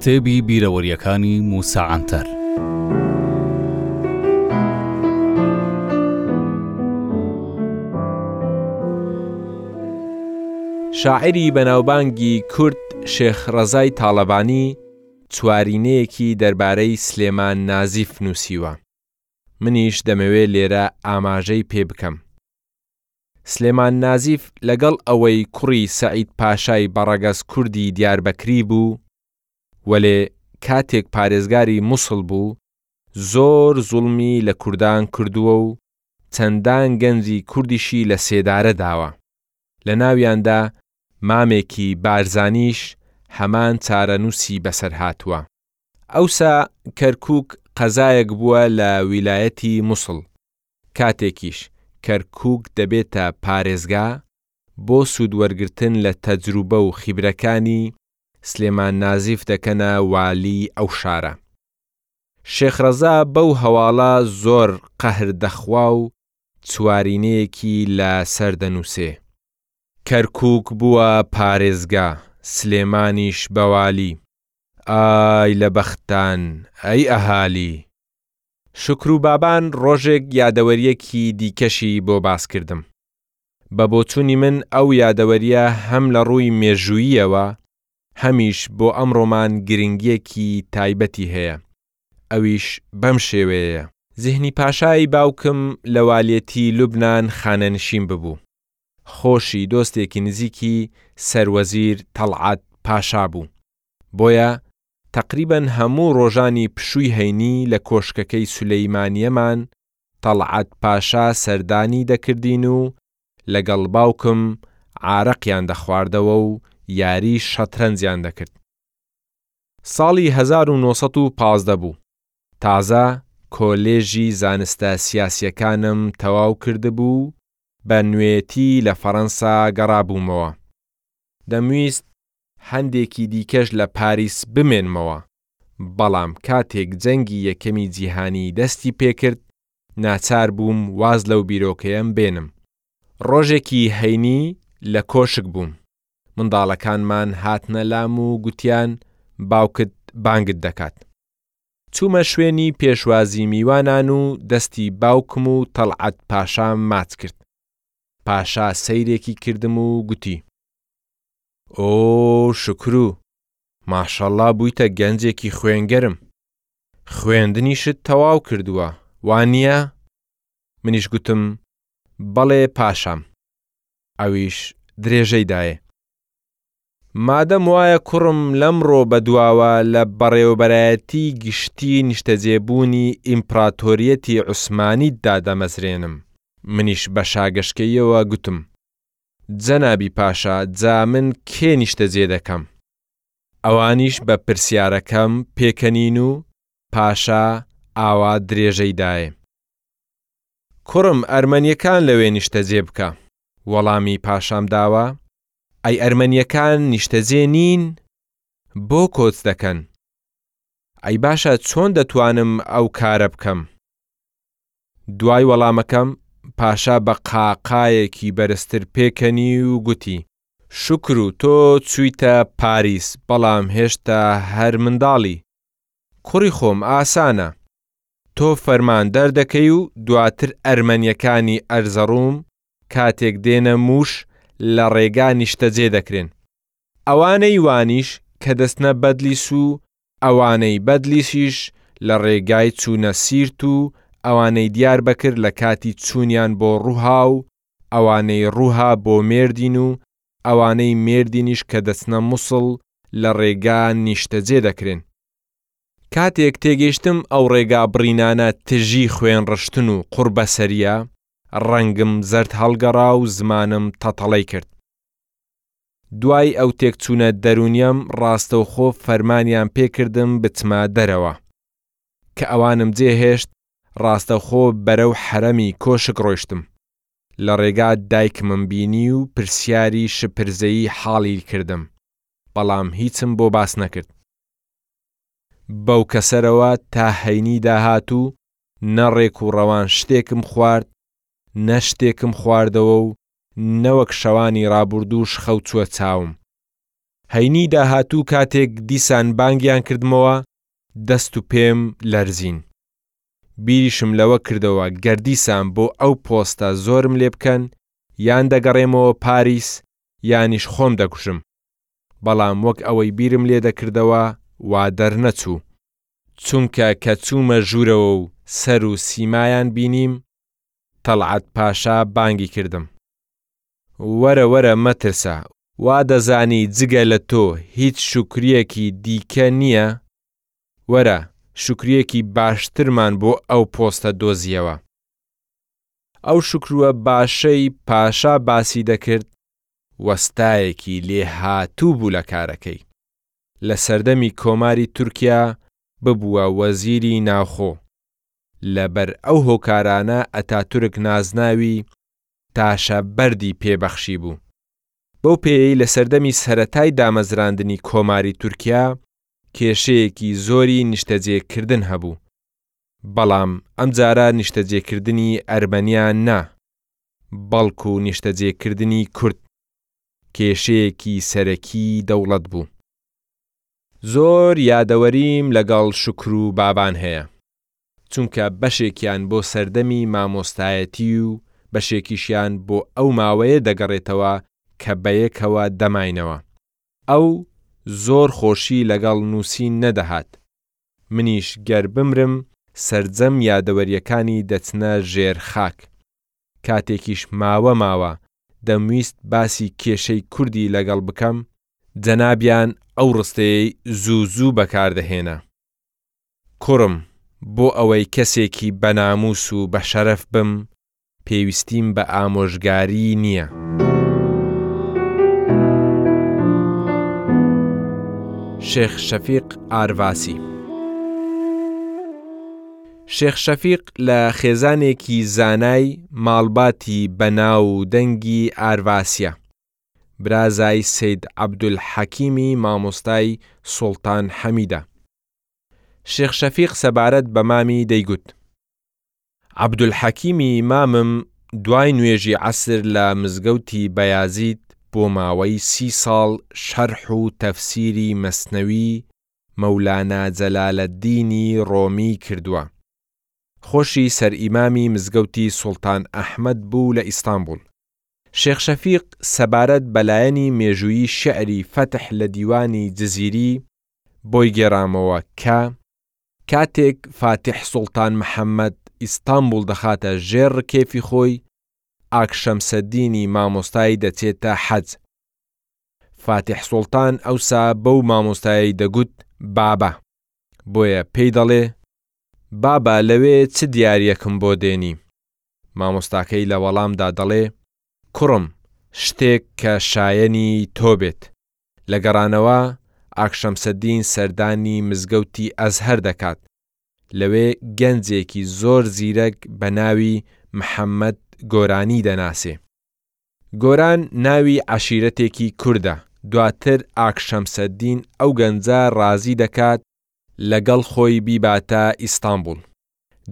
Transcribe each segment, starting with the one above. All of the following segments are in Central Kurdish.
کتێبی بیرەوەریەکانی موسا عەنتەر. شاعیری بەناوبانگی کورد شێخ ڕەزای تاڵەبانی چوارینەیەکی دەربارەی سلێمان نازیف نووسیوە، منیش دەمەوێ لێرە ئاماژەی پێ بکەم. سلێمان نازیف لەگەڵ ئەوەی کوڕی سەعید پاشای بەڕەگەز کوردی دیاربەکری بوو، وەلێ کاتێک پارێزگاری موسڵ بوو زۆر زوڵمی لە کوردان کردووە و چەندان گەنجی کوردیشی لە سێدارە داوە، لە ناویاندا مامێکی بارزانیش هەمان چارەنووسی بەسەر هاتووە. ئەوسا کەرکووک قەزایەک بووە لە ویلایەتی موسڵ، کاتێکیش کەرکووک دەبێتە پارێزگا بۆ سوودوەرگرتن لە تەجروبە و خیبرەکانی، سلێمان نازیف دەکەنە والیی ئەو شارە. شێخ ڕەزا بەو هەواڵە زۆر قەهر دەخوا و چوارینەیەکی لە سەر دەنووسێ. کەرکووک بووە پارێزگا، سلێمانیش بە والی. ئای لە بەختتان، ئەی ئەهالی! شوکرو بابان ڕۆژێک یادەوەریەکی دیکەشی بۆ باس کردم. بە بۆچوونی من ئەو یادەوەریە هەم لە ڕووی مێژووییەوە هەمیش بۆ ئەمڕۆمان گرنگیەکی تایبەتی هەیە ئەویش بەم شێوەیەیە. زیهنی پاشای باوکم لە والیەتی لوبنان خانەنشین ببوو. خۆشی دۆستێکی نزیکی سەروەزیر تەڵعەت پاشا بوو. بۆیە تەقریبەن هەموو ڕۆژانی پشووی هەینی لە کۆشکەکەی سولەیمانییەمان تەڵعەت پاشا سەردانی دەکردین و لەگەڵ باوکم عارەقیان دەخواردەوە و یاریی شەترەنجیان دەکرد. ساڵی هەزار و نۆ سەد و پازدە بوو، تازە کۆلێژی زانستە سیاسییەکانم تەواو کردبوو و بە نوێتی لە فەرەنسا گەڕابوومەوە. دەمویست هەندێکی دیکەش لە پاریس بمێنمەوە، بەڵام کاتێک جەنگی یەکەمی جیهانیی دەستی پێکرد، ناچار بووم واز لەو بیرۆکەیەم بێنم. ڕۆژێکی هەینی لە کۆشک بووم، منداڵەکانمان هاتنە لام و گوتیان باوکت بانگت دەکات. چوومە شوێنی پێشوازی میوانان و دەستی باوکم و تەڵعەت پاشام ماچ کرد. پاشا سەیرێکی کردم و گوتی. ئۆ شوکرو ماشەڵا بویتە گەنجێکی خوێنگەرم خوێندنیشت تەواو کردووە وانیە؟ منیش گوتم بەڵێ پاشام ئەویش درێژەی دایێ مادەم وایە کوڕم لەمڕۆ بەدواوە لە بەڕێوەبەرایەتی گشتی نیشتەجێبوونی ئیمپڕاتۆریەتی عوسمانیت دادەمەزرێنم منیش بە شاگەشکەییەوە گوتم جەنابی پاشا جا من کێ نیشتەجێ دەکەم؟ ئەوانیش بە پرسیارەکەم پێکەنین و پاشا ئاوا درێژەی دایێ. کوڕم ئەرمەنیەکان لەوێ نیشتەجێ بکە. وەڵامی پاشام داوە، ئەی ئەرمەنیەکان نیشتەجێ نین؟ بۆ کۆچ دەکەن؟ ئەی باشە چۆن دەتوانم ئەو کارە بکەم؟ دوای وەڵامەکەم پاشا بە قاقایەکی بەرزتر پێکەنی و گوتی، شوکرو تۆ چوویتە پاریس بەڵام هێشتا هەر منداڵی. کوڕی خۆم ئاسانە. تۆ فەرمان دەردەکەی و دواتر ئەرمەنیەکانی ئەرزەڕوم کاتێک دێنە موش لە ڕێگا نیشتەجێ دەکرێن. ئەوانەی وانیش کە دەچنە بەدلیس و ئەوانەی بەدلیسیش لە ڕێگای چوونە سیرت و ئەوانەی دیاربەکر لە کاتی چوونیان بۆ ڕووها و ئەوانەی ڕووها بۆ مێردین و ئەوانەی مێردینیش کە دەچنە موسڵ لە ڕێگا نیشتەجێ دەکرێن. کاتێک تێگەیشتم ئەو ڕێگا بڕینانە تژی خوێنڕشتن و قوڕبەسەرییە، ڕەنگم زەرد هەڵگەڕا و زمانم تەتەڵەی کرد. دوای ئەو تێکچوونە دەروونیەم ڕاستەوخۆ فەرمانیان پێ کردم بچمە دەرەوە. کە ئەوانم جێ هێشت ڕاستەخۆ بەرەو حەرەمی کۆشک ڕۆیشتم. لە ڕێگا دایکمم بینی و پرسیاری شپرزەی حاڵی کردم، بەڵام هیچم بۆ باس نەکرد. بەو کەسەرەوە تا هەینی داهاتوو نە ڕێک و ڕەوان شتێکم خوارد، نە شتێکم خواردەوە و نەوەک شەوانی ڕابوردووش خەو چووە چاوم. هەینی داهاتوو کاتێک دیسان بانگیان کردمەوە دەست و پێم لەرزین. بیریشم لەوە کردەوە گەر دیسان بۆ ئەو پۆستە زۆرم لێ بکەن یان دەگەڕێمەوە پاریس یانیش خۆم دەکوژم. بەڵام وەک ئەوەی بیرم لێ دەکردەوە وا دەرنەچوو. چونکە کە چوومە ژوورەوە و سەر و سیمایان بینیم تەڵعەت پاشا بانگی کردم. وەرە وەرە مەترسە، وا دەزانی جگە لە تۆ هیچ شوکرییەکی دیکە نییە؟ وەرە شوکرییەکی باشترمان بۆ ئەو پۆستە دۆزییەوە. ئەو شوکروە باشەی پاشا باسی دەکرد وەستایەکی لێهاتوو بوو لە کارەکەی. لە سەردەمی کۆماری تورکیا ببووە وەزیری ناوخۆ، لە بەر ئەو هۆکارانە ئەتاتورک نازناوی، تاشە بەردی، پێ بەخشیبوو. بەو پێیەی لە سەردەمی سەرەتای دامەزراندنی کۆماری تورکیا کێشەیەکی زۆری نیشتەجێ کردن هەبوو، بەڵام ئەمجارە نیشتەجێ کردنی ئەرمەنیا نا، بەڵکو نیشتەجێ کردنی کورد کێشەیەکی سەرەکی دەوڵەت بوو. زۆر یادەوەریم لەگەڵ شوکر و بابان هەیە چونکە بەشێکیان بۆ سەردەمی مامۆستایەتی و بەشێکیشیان بۆ ئەو ماوەیە دەگەڕێتەوە کە بەیەکەوە دەماینەوە ئەو زۆر خۆشی لەگەڵ نوسین نەدەهات منیش گەر بمرم سەرجەم یادەوەریەکانی دەچنە ژێر خاک کاتێکیش ماوە ماوە دەمویست باسی کێشەی کوردی لەگەڵ بکەم جەنابیان ئەو ڕستەیەی زوو زوو بەکار دەهێنا. کوڕم، بۆ ئەوەی کەسێکی بەنامووس و بەشەرەف بم، پێویستیم بە ئامۆژگاریی نییە. شێخ شەفیق ئارڤاسی شێخ شەفیق لە خێزانێکی زانای ماڵباتی بەناو و دەنگی ئارڤاسییە، برازای سەید عەبدولحەکیمی مامۆستای سوڵتان حەمیدە. شێخ شەفیق سەبارەت بە مامی دەیگوت، عەبدولحەکیمی مامم دوای نوێژی عەسر لە مزگەوتی بەیازید بۆ ماوەی سی ساڵ شەرح و تەفسیری مەسنەوی مەولانا جەلالەدینی ڕۆمی کردووە، خۆشی سەرئیمامی مزگەوتی سوڵتان ئەحمەد بوو لە ئیستانبوڵ، شێخ شەفیق سەبارەت بە لایەنی مێژوویی شیعری فەتح لە دیوانی جزیری بۆی گێڕامەوە کە، کاتێک فاتیح سوڵتان محەمەد ئیستانبوڵ دەخاتە ژێر ڕکێفی خۆی، ئاک شەمسەدینی مامۆستای دەچێتە حەج. فاتیح سوڵتان ئەوسا بەو مامۆستایەی دەگوت بابە، بۆیە پێی دەڵێ، بابە لەوێ چ دیارییەکم بۆ دێنی؟ مامۆستاکەی لە وەڵامدا دەڵێ، کوڕم شتێک کە شایەنی تۆ بێت. لە گەڕانەوە ئاک شەمسەدین سەردانی مزگەوتی ئەزهەر دەکات، لەوێ گەنجێکی زۆر زیرەک بە ناوی محەممەد گۆرانی دەناسێ. گۆران ناوی عەشیرەتێکی کوردە. دواتر ئاک شەمسەدین ئەو گەنجە ڕازی دەکات لەگەڵ خۆی بیباتە ئیستانبوڵ.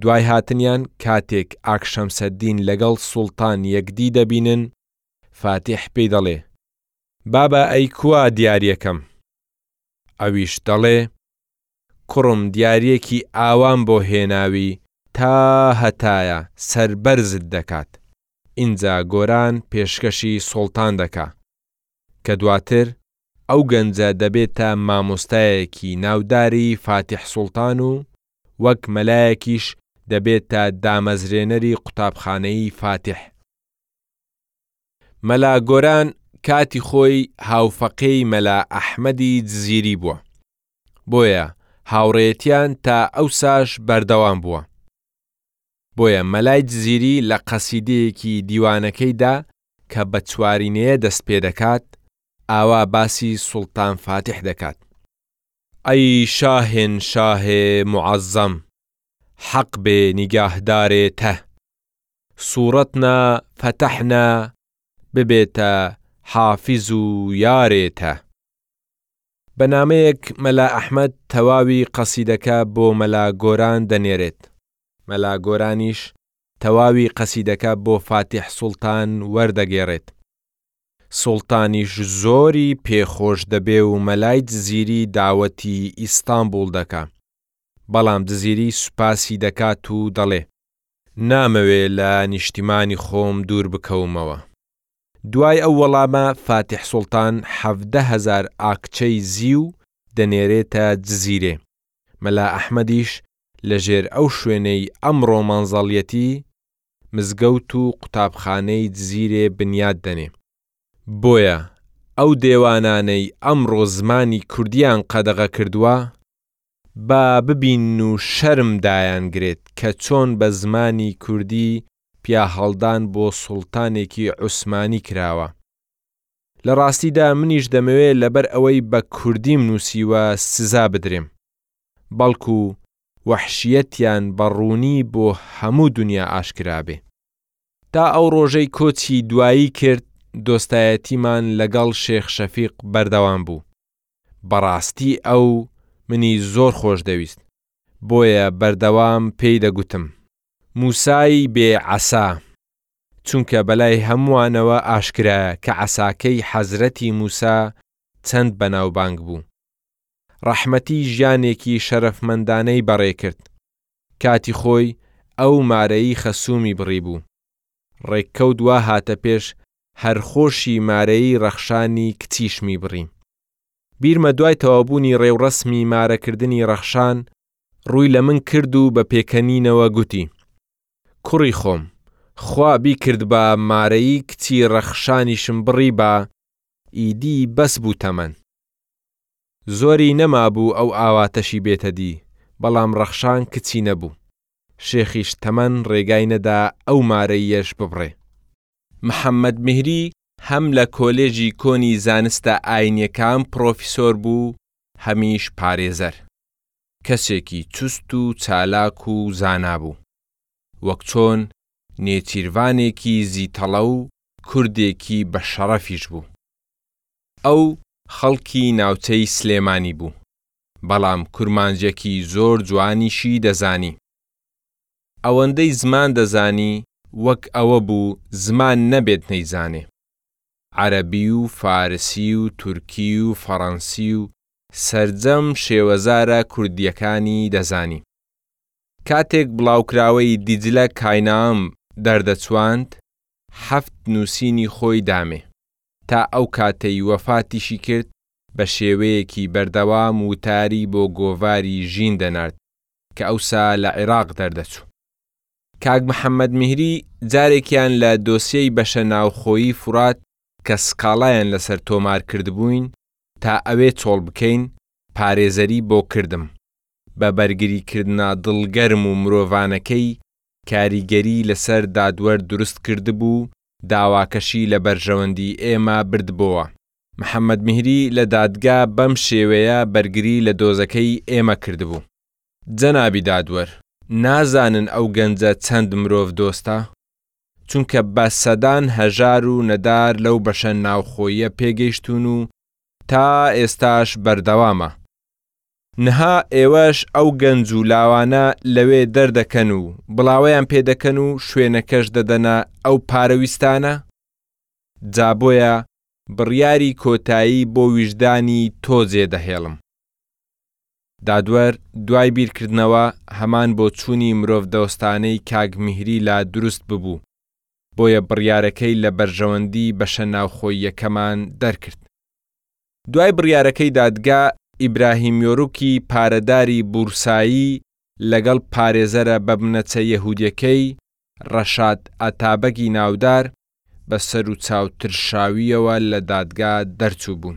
دوای هاتنیان کاتێک ئاک شەمسەدین لەگەڵ سوڵتان یەکدی دەبینن، فاتیح پێی دەڵێ، بابە ئەی کوا دیاریەکەم؟ ئەویش دەڵێ، کوڕم دیاریەکی ئاوام بۆ هێناوی تا هەتایە سەربەرزت دەکات. ئینجا گۆران پێشکەشی سوڵتان دەکا کە دواتر ئەو گەنجە دەبێتە مامۆستایەکی ناوداری فاتیح سوڵتان و وەک مەلایەکیش دەبێتە دامەزرێنەری قوتابخانەیی فاتیح. مەلا گۆران کاتی خۆی هاوفەقێی مەلا ئەحمەدی جزیری بووە، بۆیە هاوڕێیەتیان تا ئەوساش بەردەوام بووە. بۆیە مەلای جزیری لە قەسیدەیەکی دیوانەکەیدا کە بە چوارینەیە دەست پێدەکات، ئاوا باسی سوڵتان فاتیح دەکات. ئەی شاهێن شاهێ موعەزەم حەق بێ نیگاهدارێ تە سوڕەتنا فەتەحنا ببێتە حافیز و یارێ تە. بە نامەیەک مەلا ئەحمەد تەواوی قەسیدەکە بۆ مەلا گۆران دەنێرێت، مەلا گۆرانیش تەواوی قەسیدەکە بۆ فاتیح سوڵتان وەردەگێڕێت. سوڵتانیش زۆری پێ خۆش دەبێ و مەلای دزیری داوەتی ئیستانبوڵ دەکا. بەڵام دزیری سوپاسی دەکات و دەڵێ، نامەوێ لە نیشتیمانی خۆم دوور بکەومەوە. دوای ئەو وەڵامە فاتیح سوڵتان حەڤدە هەزار ئاکچەی زیو دەنێرێتە جزیرێ. مەلا ئەحمەدیش لە ژێر ئەو شوێنەی ئەمڕۆ مەنزەڵیەتی، مزگەوت و قوتابخانەی جزیرێ بنیات دەنێ. بۆیە ئەو دێوانانەی ئەمڕۆ زمانی کوردییان قەدەغە کردووە، با ببینن و شەرم دایانگرێت کە چۆن بە زمانی کوردی پیاهەڵدان بۆ سوڵتانێکی عوسمانی کراوە. لە ڕاستیدا منیش دەمەوێ لەبەر ئەوەی بە کوردیم نووسیوە سزا بدرێم. بەڵکو وەحشیەتیان بە ڕوونی بۆ هەموو دونیا ئاشکرا بێ. تا ئەو ڕۆژەی کۆچی دوایی کرد دۆستایەتیمان لەگەڵ شێخ شەفیق بەردەوام بوو. بەڕاستی ئەو منی زۆر خۆش دەویست، بۆیە بەردەوام پێی دەگوتم، موسای بێ عەسا، چونکە بەلای هەمووانەوە ئاشکرایە کە عەساکەی حەزرەتی موسا چەند بەناوبانگ بوو. ڕەحمەتی ژیانێکی شەرەفمەندانەی بەڕێ کرد. کاتی خۆی ئەو مارەی خەسوومی بڕیبوو. ڕێککەوت وا هاتە پێش هەر خۆشی مارەی ڕەخشانی کچیشمی بڕی. بیرمە دوای تەواوبوونی ڕێوڕەسمی مارەکردنی ڕەخشان، ڕووی لە من کرد و بە پێکەنینەوە گوتی، کوڕی خۆم، خوا بیکردبا مارەی کچی ڕەخشانیشم بڕیبا، ئیدی بەس بوو تەمەن. زۆری نەمابوو ئەو ئاواتەشی بێتە دی، بەڵام ڕەخشان کچی نەبوو. شێخیش تەمەن ڕێگای نەدا ئەو مارەییەش ببڕێ. محەممەد میهری هەم لە کۆلێژی کۆنی زانستە ئاینییەکان پڕۆفیسۆر بوو، هەمیش پارێزەر. کەسێکی چوست و چالاک و زانا بوو. وەک چۆن نێچیرڤانێکی زیتەڵە و کوردێکی بەشەڕەفیش بوو. ئەو خەڵکی ناوچەی سلێمانی بوو، بەڵام کورمانجێکی زۆر جوانیشی دەزانی. ئەوەندەی زمان دەزانی وەک ئەوە بوو زمان نەبێت نەیزانێ. عەرەبی و فارسی و تورکی و فەڕەنسی و سەرجەم شێوەزارە کوردییەکانی دەزانی. کاتێک بڵاوکراوەی دیجلە کاینام دەردەچواند، حەفت نووسینی خۆی دامێ. تا ئەو کاتەی وەفاتیشی کرد بە شێوەیەکی بەردەوام وتاری بۆ گۆڤاری ژین دەنارد کە ئەوسا لە عیراق دەردەچوو. کاک محەمەد میهری جارێکیان لە دۆسیەی بەشە ناوخۆیی فورات کە سکاڵایان لەسەر تۆمار کردبووین تا ئەوێ چۆڵ بکەین پارێزەری بۆ کردم بە بەرگری کردنە دڵگەرم و مرۆڤانەکەی کاریگەری لەسەر دادوەر دروست کردبوو داواکەشی لە بەرژەوەندی ئێمە بردبۆوە. محەمەد میهری لە دادگا بەم شێوەیە بەرگری لە دۆزەکەی ئێمە کردبوو. جەنابی دادوەر، نازانن ئەو گەنجە چەند مرۆڤ دۆستە؟ چونکە بە سەدان هەژار و نەدار لەو بەشە ناوخۆییە پێگەیشتوون و تا ئێستاش بەردەوامە. نها ئێوەش ئەو گەنج و لاوانە لەوێ دەردەکەن و بڵاوەیان پێ دەکەن و شوێنەکەش دەدەنە ئەو پارەویستانە؟ جا بۆیە بڕیاری کۆتایی بۆ ویژدانی تۆ جێ دەهێڵم. دادوەر دوای بیرکردنەوە هەمان بۆچوونی مرۆڤدۆستانەی کاک میهری لا دروست ببوو، بۆیە بڕیارەکەی لە بەرژەوەندی بەشە ناوخۆییەکەمان دەرکرد. دوای بڕیارەکەی دادگا، ئیبراهیم یۆرکی پارەداری بورسایی لەگەڵ پارێزەرە بەبنەچە یەهودیەکەی، ڕەشاد ئاتابەگی ناودار، بە سەروچاو ترشاوییەوە لە دادگا دەرچووبوون.